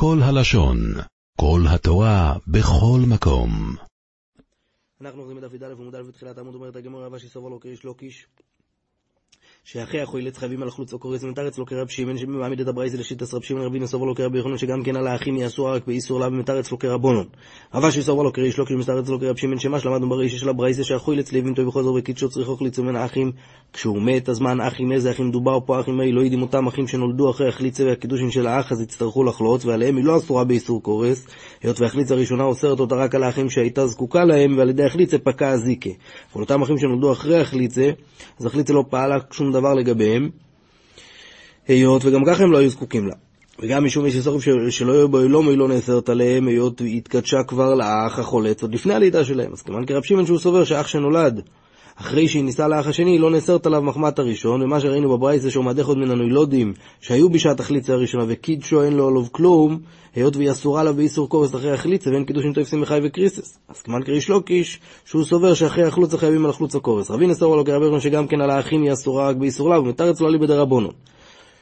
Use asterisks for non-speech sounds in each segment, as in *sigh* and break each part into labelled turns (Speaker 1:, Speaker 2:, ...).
Speaker 1: כל הלשון, כל התורה, בכל מקום.
Speaker 2: אנחנו עוברים בדף י"א עמוד א' בתחילת העמוד אומרת הגמור רבה שסובר לו כאיש לא קיש שאחי החוילץ חייבים על החלוץ או קורץ ומתר אצלו כרב שמעון שמעמיד את הברייזה לשיטת רב שמעון רבי נסובר לו כרבי יוחנן שגם כן על האחים יעשו רק באיסור לאו ומתר אצלו כרבונון. אבל שסובר לו כריש לא כשמתר אצלו כרב שמעון שמש למדנו ברישה של הברייזה שהחוילץ ליבים טוב וחוזר וקידשו צריך אוכליצו מן האחים כשהוא מת אז מה האחים איזה אחים דובר פה אחים מי לא יודעים אותם אחים שנולדו אחרי החליצה והקידושין של האח אז יצטרכו לחלוץ ועליהם היא לא אסורה באיסור קורס היות והחליצה הראשונה אוסרת אותה רק על האחים שהייתה זקוקה להם ועל ידי החליצה פקע הזיקה. אבל אותם אחים שנולדו אחרי החליצה אז החליצה לא פעלה שום דבר לגביהם היות וגם ככה הם לא היו זקוקים לה. וגם משום יש איסורים שלא יהיו בו לא מילו נאסרת עליהם, היות היא התקדשה כבר לאח החולץ עוד לפני הלידה שלהם. אז כמובן כרב שמעון שהוא סובר שאח שנולד אחרי שהיא נישאה לאח השני, לא נאסרת עליו מחמת הראשון, ומה שראינו בברייס שהוא עוד מן הנוילודים שהיו בשעת החליצה הראשונה, וקידשו אין לו עליו כלום, היות והיא אסורה לה באיסור קורס אחרי החליצה, ואין קידושים תופסים בחי וקריסס. אז כמובן קריש לוקיש, שהוא סובר שאחרי החלוצה חייבים על החלוץ הקורס. רבי נסור לו כרבי שגם כן על האחים היא אסורה רק באיסור לה, ומתרץ לו עלי בדרבונו.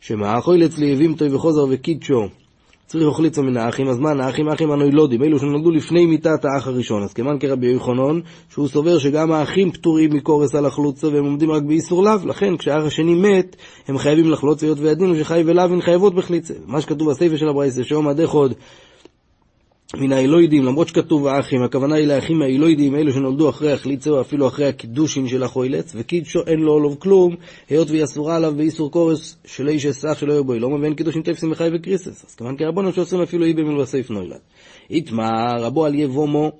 Speaker 2: שמה אכוילץ ליבים טוי וחוזר וקידשו צריך אוכליצו מן האחים, אז מה, האחים האחים הנוילודים, אלו שנולדו לפני מיתת האח הראשון, אז כמאן כרבי יוחנן, שהוא סובר שגם האחים פטורים מקורס על החלוצה והם עומדים רק באיסור לאו, לכן כשהאח השני מת, הם חייבים לחלוץ, היות וידינו שחי ולאו הן חייבות בחליצה. מה שכתוב בספר של הברייסה, שאום עד עוד מן האלוידים, למרות שכתוב האחים, הכוונה היא לאחים האלוידים, אלו שנולדו אחרי החליצה או אפילו אחרי הקידושין של החוילץ, וקידשו אין לו עליו כלום, היות והיא אסורה עליו באיסור קורס של איש אסך שלא יהיו בו אילומה, ואין קידושין תפסים בחי וקריסס. אז כמובן כרבונו שעושים אפילו איבם ולבסייף נוילד. איתמה רבו על יבומו,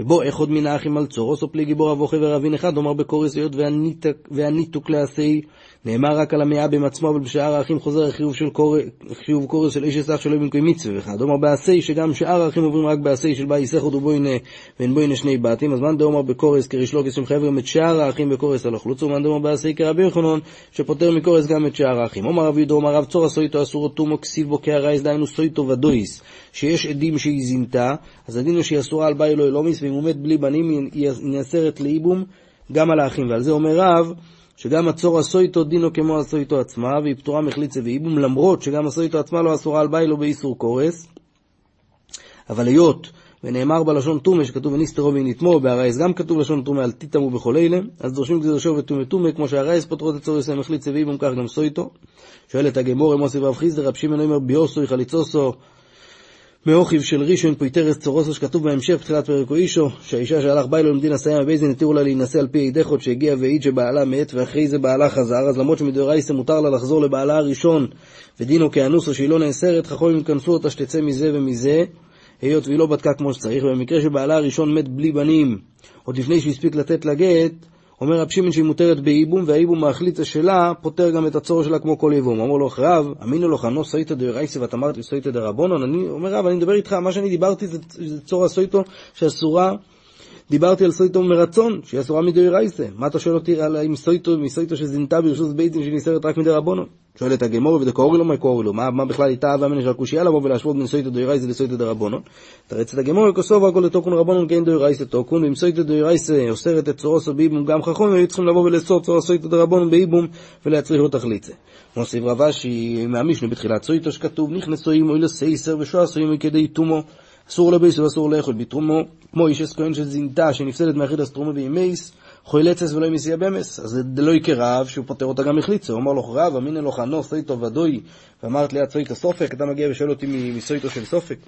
Speaker 2: ובו אחד מן האחים על צורוס, או פלי גיבור אבו חבר אבין אחד, אומר בקורס היות והניתוק לעשי נאמר רק על המייבם עצמו, אבל בשאר האחים חוזר החיוב של קור... חיוב קורס של איש אסך שלא במקום מצווה אחד. אומר בעשי, שגם שאר האחים עוברים רק בעשי של באי סכות ובוינה ואין בוינה שני בתים, אז מאן דאמר בקורס כרישלוקס שמחייב גם את שאר האחים בקורס על החלוץ, ומאן דאמר בעשי כרבי יוחנן, שפוטר מקורס גם את שאר האחים. אומר רבי אומר רב צור הסויטו אסורו תומו כסיב בו כהרייס, דהיינו סויטו ודויס, שיש עדים שהיא זינתה, אז הדין הוא שהיא אסורה על באי לא אלומיס, ואם הוא מת בלי בנים, היא נאסרת לאיבום גם על האחים. ועל זה אומר רב, שגם הצור הסויטו דינו כמו הסויטו עצמה, והיא פטורה מחליצה ואיבום, למרות שגם הסויטו עצמה לא אסורה על ביילו באיסור קורס. אבל היות ונאמר בלשון טומא, שכתוב וניסתרו ונתמו, בהרייס גם כתוב לשון טומא על תיתמו בכל אלה, אז דורשים קדושו וטומא טומא, כמו שהרייס פותרות את צור ישראל מחליצה ואיבום, כך גם סויטו. שואלת הגמור, אמוסי רב חיסדר, רב שמעון אומר ביוסוי חליצוסו מאוכיב של ראשון פויטרס צורוסו שכתוב בהמשך בתחילת פרק אישו שהאישה שהלך בא אלוהים דין הסיים הבייזין התירו לה להינשא על פי אידחות שהגיע והעיד שבעלה מת ואחרי זה בעלה חזר אז למרות שמדאורייסא מותר לה לחזור לבעלה הראשון ודינו כאנוסו שהיא לא נאסרת חכמים יכנסו אותה שתצא מזה ומזה היות והיא לא בדקה כמו שצריך ובמקרה שבעלה הראשון מת בלי בנים. עוד לפני שהספיק לתת לה גט אומר רב שמעון שהיא מותרת בייבום, והייבום האחליצה שלה פותר גם את הצורך שלה כמו כל ייבום. אמר לו, רב, אמינו לו חנו סויטא דרייסא ואת אמרת לי סויטא דרבונון? אני אומר רב, אני מדבר איתך, מה שאני דיברתי זה, זה צור הסויטו שאסורה, דיברתי על סויטו מרצון, שהיא אסורה מדרייסא. מה אתה שואל אותי על אם סויטו, מסויטו שזינתה ברשוס בית דין שנסערת רק מדרבונון? שואלת הגמור ודקורי לו מה קורי לו, מה, בכלל איתה הווה מנה של הקושייה לבוא ולהשוות בין סויטא דוירייסא לסויטא דרבונון? תרץ את הגמור כוסוב הכל לתוקון רבונון כן דוירייסא תוקון, ואם סויטא דוירייסא אוסרת את צורוסו באיבום גם חכום, היו צריכים לבוא ולאסור צור סויטא דרבונון באיבום ולהצריך לו תחליצה. מוסיף רבשי מהמשנה בתחילת סויטו שכתוב נכנסו אוי לסייסר ושועסו עם כדי תומו אסור לבייס ואסור לאכול בתרומו, כמו איש אסכהן שזינתה שנפסדת מאחידס תרומו וימייס חוילצס ולא מסיע במס, אז זה לא יקרה רב שהוא פוטר אותה גם מחליצו. הוא אמר לו רב, אמינא לו חנו סויטו ודוי, ואמרת ליד סויטו סופק, אתה מגיע ושואל אותי מסויטו של סופק.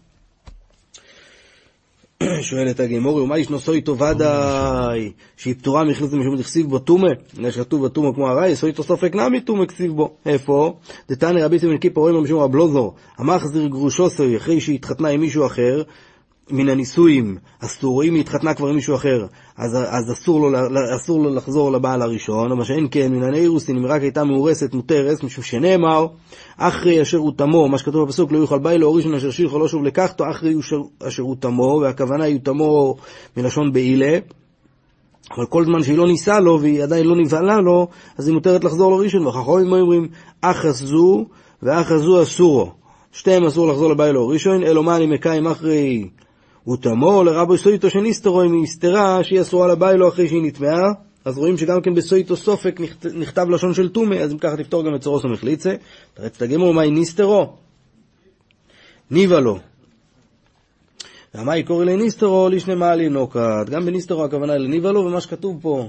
Speaker 2: *clears throat* שואלת הגמורי, ומה ישנו סויטו ודאי, שהיא פטורה מחליצו משום דכסיב בו טומא, כתוב בטומא כמו הרי, סויטו סופק נמי טומא כסיב בו. איפה? דתנא רבי סימן קיפר רואים משום הבלוזור, המחזיר גרושו סוי, אחרי שהיא התחתנה עם מישהו אחר, מן הנישואים אסור, אם היא התחתנה כבר עם מישהו אחר, אז, אז אסור, לו, אסור לו לחזור לבעל הראשון, אבל שאין כן, מן הנאירוסין, אם רק הייתה מאורסת מותרס, משום שנאמר, אחרי אשר הוא תמו, מה שכתוב בפסוק, לא יוכל ביי לו ראשון אשר שילך לא שוב לקחתו, אחרי אשר הוא תמו, והכוונה היא תמו מלשון בעילה. אבל כל זמן שהיא לא נישאה לו והיא עדיין לא נבהלה לו, אז היא מותרת לחזור לו ראשון. וחכמים אומרים, אחס זו ואחס זו אסורו. שתיהם אסור לחזור לבית לו ראשון, אלו מה אני מקיים אחרי ותמו לרבו סויטו שניסתרו אם היא הסתרה שהיא אסורה לביילו אחרי שהיא נטמעה, אז רואים שגם כן בסויטו סופק נכתב לשון של טומא, אז אם ככה תפתור גם את צורוסו מחליצה. תרץ את הגמור, מהי ניסתרו? ניבה לו. והמאי קורא לניסטרו לישנה מעלי נוקת. גם בניסטרו הכוונה לניבה לו, ומה שכתוב פה,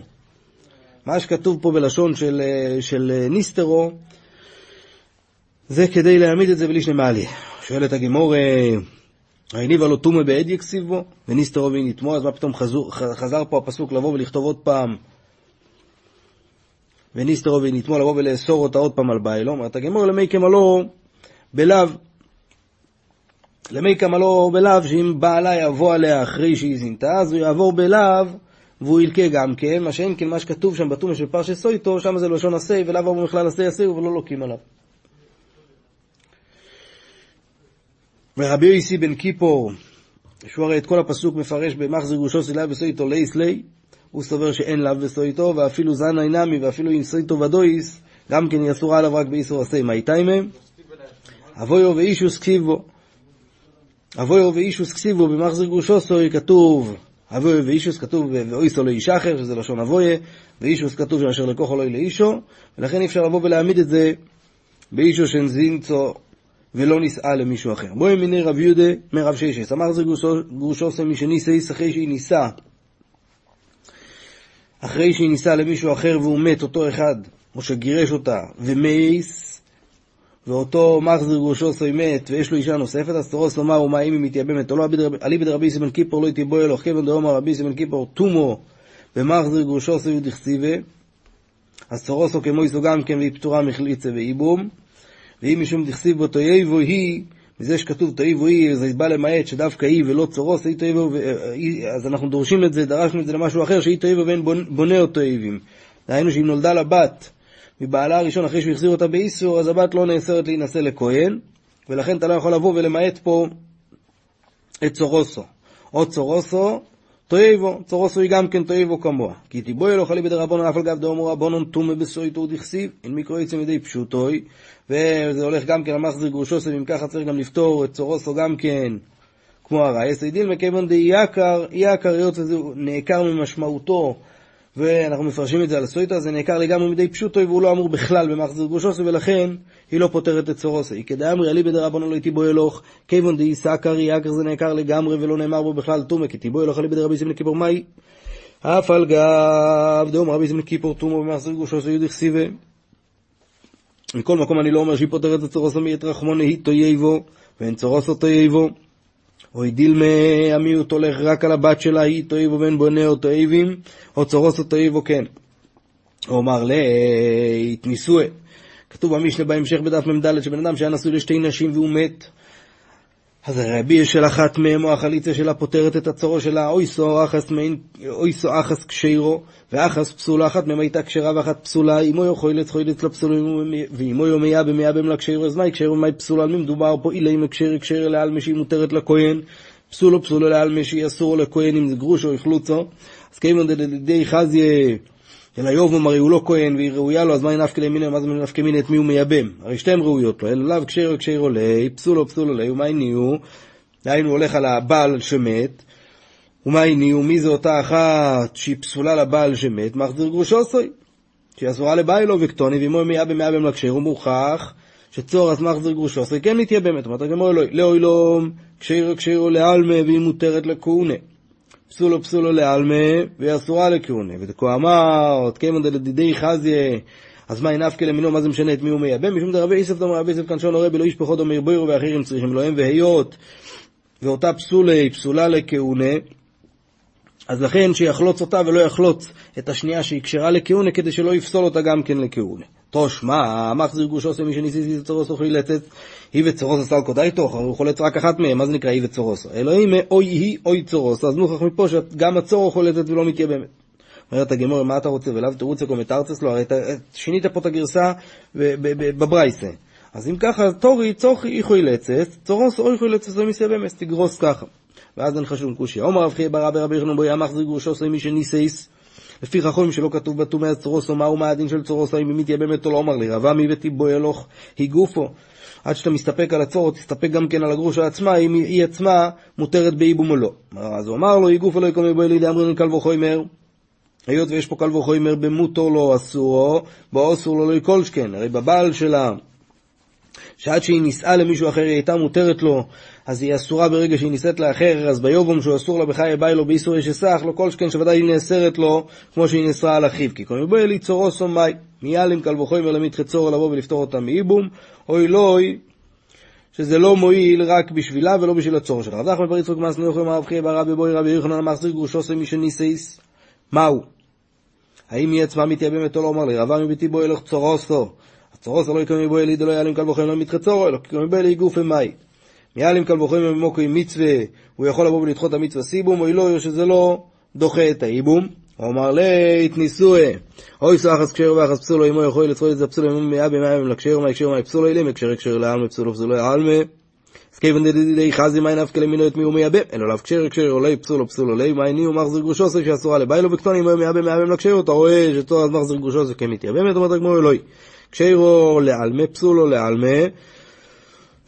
Speaker 2: מה שכתוב פה בלשון של, של ניסטרו, זה כדי להעמיד את זה בלישנה מעלי. שואלת הגימור, הניבה לו טומא בעד יקסיב בו, וניסטרו וינתמו, אז מה פתאום חזור, חזר פה הפסוק לבוא ולכתוב עוד פעם וניסטרו ונתמו לבוא ולאסור אותה עוד פעם על ביילו, אומרת הגמור למי כמלו בלאו, למי כמלו בלאו, שאם בעלה יבוא עליה אחרי שהיא זינתה, אז הוא יעבור בלאו והוא ילקה גם כן, מה שאין כן מה שכתוב שם בתומה של פרשת סויטו, שם זה לשון עשה, ולאו אמרו בכלל עשה עשה ולא לוקים עליו. ורבי יוסי בן קיפור, שהוא הרי את כל הפסוק מפרש במחזר גושו סילאי וסויטו לי, הוא סובר שאין לאו וסויטו, ואפילו זן אינמי, ואפילו אם סויטו ודויס, גם כן היא אסורה עליו רק באיסור מאי תיימה. אבויו ואישוס כסיבו. אבויו ואישוס כסיבו במחזר גרושוסוי כתוב, אבויו ואישוס כתוב ואויסו לאיש אחר, שזה לשון אבויה, ואישוס כתוב שאשר לקוחו לא לאישו, ולכן אי אפשר לבוא ולהעמיד את זה באישו שנזינצו ולא נישאה למישהו אחר. בואי מיני רב יהודה מרב ששס, אמר זה גרושוסוי מי שנישא אחרי שהיא נישאה. אחרי שהיא נישאה למישהו אחר והוא מת, אותו אחד, או שגירש אותה, ומייס, ואותו מחזיר גרושו סוי מת, ויש לו אישה נוספת, אז תרוס לומר, ומה אם היא מתייבמת או לא, עלי בדרבי סימן קיפור לא יתיבו אלו, כיוון דאמר רבי סימן קיפור תומו, במחזיר גרושו סוי דכסיבה, אז תורוסו כמו יסו גם כן, והיא פטורה מחליצה ואיבום, ואם משום דכסיב בו תויבו היא, מזה שכתוב תאיבו היא, זה בא למעט שדווקא היא ולא צורוס, היא תאיבו, אז אנחנו דורשים את זה, דרשנו את זה למשהו אחר, שהיא תאיבו ואין בונה אותו תאיבים. דהיינו שאם נולדה לבת מבעלה הראשון אחרי שהוא החזיר אותה באיסור, אז הבת לא נאסרת להינשא לכהן, ולכן אתה לא יכול לבוא ולמעט פה את צורוסו. או צורוסו, תאיבו, צורוסו היא גם כן תאיבו כמוה. כי תיבוי אלו חלי בדרבנון אף על גב דאמרו רבנון תומה בסויתו דכסיב, אין מיקרו יצא מדי פשוטוי. וזה הולך גם כן על מחזיר גרושוסו, אם ככה צריך גם לפתור את צורוסו גם כן, כמו הרייס, הידיל מכיוון די יקר, יקר היות וזה נעקר ממשמעותו, ואנחנו מפרשים את זה על הסויטה, זה נעקר לגמרי מדי פשוטו, והוא לא אמור בכלל במחזיר גרושוסו, ולכן היא לא פותרת את צורוסו. היא כדאמרי עלי בדרבנו לא תיבו אלוך, כיוון די סקר, יקר זה נעקר לגמרי ולא נאמר בו בכלל תומה, כי תיבו אלוך עלי בדרבי סימן כיפור מאי, אף על גב דאום רבי סימן כיפור תומו במחזיר גרושוסו יודיך סיבה. מכל מקום אני לא אומר שהיא פותרת את צורוסו מיית רחמוני היא תויבו, ואין צורוסו תויבו. או דילמה המיעוט הולך רק על הבת שלה, היא תויבו ואין בונה או תויבים, או צורוסו תויבו כן. הוא אמר לית נישואי. כתוב במשנה בהמשך בדף מ"ד שבן אדם שהיה נשוי לשתי נשים והוא מת, אז הרבי של אחת מהם, או החליצה שלה, פותרת את הצורו שלה, אויסו אחס אויסו אחס קשירו, ואחס פסולה, אחת מהם הייתה כשרה ואחת פסולה, אמו יו חוילת חוילת לפסולו, ואמו יו מיה במיה בם לקשירו, אז מהי קשירו ומהי פסולה? על מי מדובר פה? אילי מקשירי קשירי לעלמי שהיא מותרת לכהן, פסולו פסולו לעלמי שהיא אסור לכהן אם זה גרוש או החלוצו, אז כיוון דדי חזיה אלא יובום הרי הוא לא כהן והיא ראויה לו, אז מה נפקא למינה, מה זה נפקא מינה את מי הוא מייבם? הרי שתיהן ראויות לו, אלא לאו כשרו כשרו ליה, פסולו פסולו ליה, ומה הניעו? דהיינו הולך על הבעל שמת, ומה הניעו? מי זה אותה אחת שהיא פסולה לבעל שמת? מחזיר גרושו סוי, שהיא אסורה לביילו וקטוני, ואם הוא מייבם מייבם לקשר, הוא מוכח שצור אז מחזיר גרושו סוי כן מתייבמת, אומרת הגמור אלוהי, לאוי לום, כשרו כשרו לעלמה, והיא מותרת לכהונה. פסולו פסולו לעלמה, והיא אסורה לכהונה. ודכו אמר, כיוון דלדידי חזיה, אז מה נפקא למינו, מה זה משנה את מי הוא מייבם? משום דרבי איסף דומר רבי איסף כנשון הורה בלא איש פחות דומר בוירו ואחרים צריכים להם, והיות ואותה פסולה היא פסולה לכהונה, אז לכן שיחלוץ אותה ולא יחלוץ את השנייה שהיא כשרה לכהונה, כדי שלא יפסול אותה גם כן לכהונה. תושמע, מחזיר גושו מי שניסיתי לצורוס חילצת, היא וצורוס עשה על קודאי תוך, הוא חולץ רק אחת מהם, מה זה נקרא היא וצורוס? אלוהים אוי היא אוי צורוס, אז נוכח מפה שגם הצורו חולצת ולא מתייבמת. אומרת הגמור, מה אתה רוצה? ולאו תירוץ קומטרצס לו, הרי שינית פה את הגרסה בברייסה. אז אם ככה, תורי צורכי היא חולצת, צורוס אוי חולצת לא מתייבמת, תגרוס ככה. ואז אין חשוב קושי. עומר רב חיי ברא ברבי יחנון בו ימח זריגו שוסי מי שניסייס. לפי חכמים שלא כתוב בטומא אז צורוסו, מהו מה הדין של צורוסו, אם מתייבמת או לא אמר לי, רבה מי וטיבו ילוך היא גופו. עד שאתה מסתפק על הצור, תסתפק גם כן על הגרושה עצמה, אם היא עצמה מותרת באיבום או לא. אז הוא אמר לו, היא גופו לא יקום מבוי לידי אמרין קל וחומר. היות ויש פה קל וחומר במותו לא אסורו, בו אסור לו לא יקולשכן. הרי בבעל שלה שעד שהיא נישאה למישהו אחר היא הייתה מותרת לו, אז היא אסורה ברגע שהיא נישאת לאחר, אז ביובום שהוא אסור לה בחיי ביי לו באיסור יש אסך, לא כל שכן שוודאי היא נאסרת לו כמו שהיא נאסרה על אחיו. כי כל מבואי ליצורו סומאי, מיאלים קל וחומר למית צורו לבוא ולפתור אותה מאיבום, אוי לוי, שזה לא מועיל רק בשבילה ולא בשביל הצורו שלה. רב נחמן בר יצחק מאס נוכל אמר רב חייא בר רבי בוי רבי יוחנן מחזיר גרושו סמי שניסייס. מהו? האם היא עצמה מתייבמת או לא? אמר לי, רבה מביתי בו ילך צורוסו. הצורוסו לא יקום מבו יליד לא יעלים קל וחומר למית צורו, אלא יקום מבו יליד גופי מאי. מיאלים קל וחומר ממוקו עם מצווה, הוא יכול לבוא ולדחות את המצווה סיבום, או לא, שזה לא דוחה את האיבום. הוא אמר לית נישואי, אוי סחס קשר ואחס פסולו, אמו יכול לצחול את זה פסולו, אמו מאה במאה לקשר, מה יקשר, מה פסולו אלים, הקשר הקשר לעלמה, פסולו פסולו לעלמה. אז כיוון דדי חזי מי נפקא למינו את מי הוא מייבם, אלא לאו קשר הקשר, אולי פסולו פסולו לי, מה איני הוא מחזיר גרושו שאסורה לביילו וקטוני, אם הוא מייבם מייבם לקשר, אתה רואה שתור אז מחזיר גרושו זה כמתייבמת, אומרת הגמור אלוהי. קשרו לעלמה פסולו לעלמה,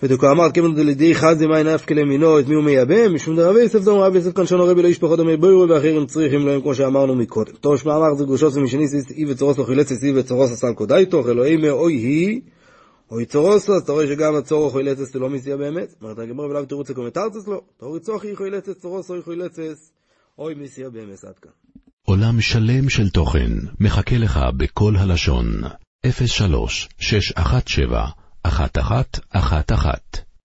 Speaker 2: ודוקו אמר כיוון דלידי חזי מי נפקא למינו את מי הוא מייבם, משום דרבי יוסף דום רבי יוסף כאן שונו רבי לא ישפחות דמי בוירו ואחרים צריכים להם כמו שאמרנו מקודם. טוב שמע אמר זה גרושו משני אי וצורוס לא חילץ אי וצורוס עשה קודאי תוך אלוהי מאוי היא אוי צורוסו, אז אתה רואה שגם הצורו חילצס זה לא מסיע באמת. אומרת הגמר ולאו תירוץ הקומטרצס לא. תורי צוחי חילצס צורוסו חילצס אוי מסיע באמת עד כאן.
Speaker 1: עולם שלם של תוכן מחכה לך בכל הלשון, 03 617 1111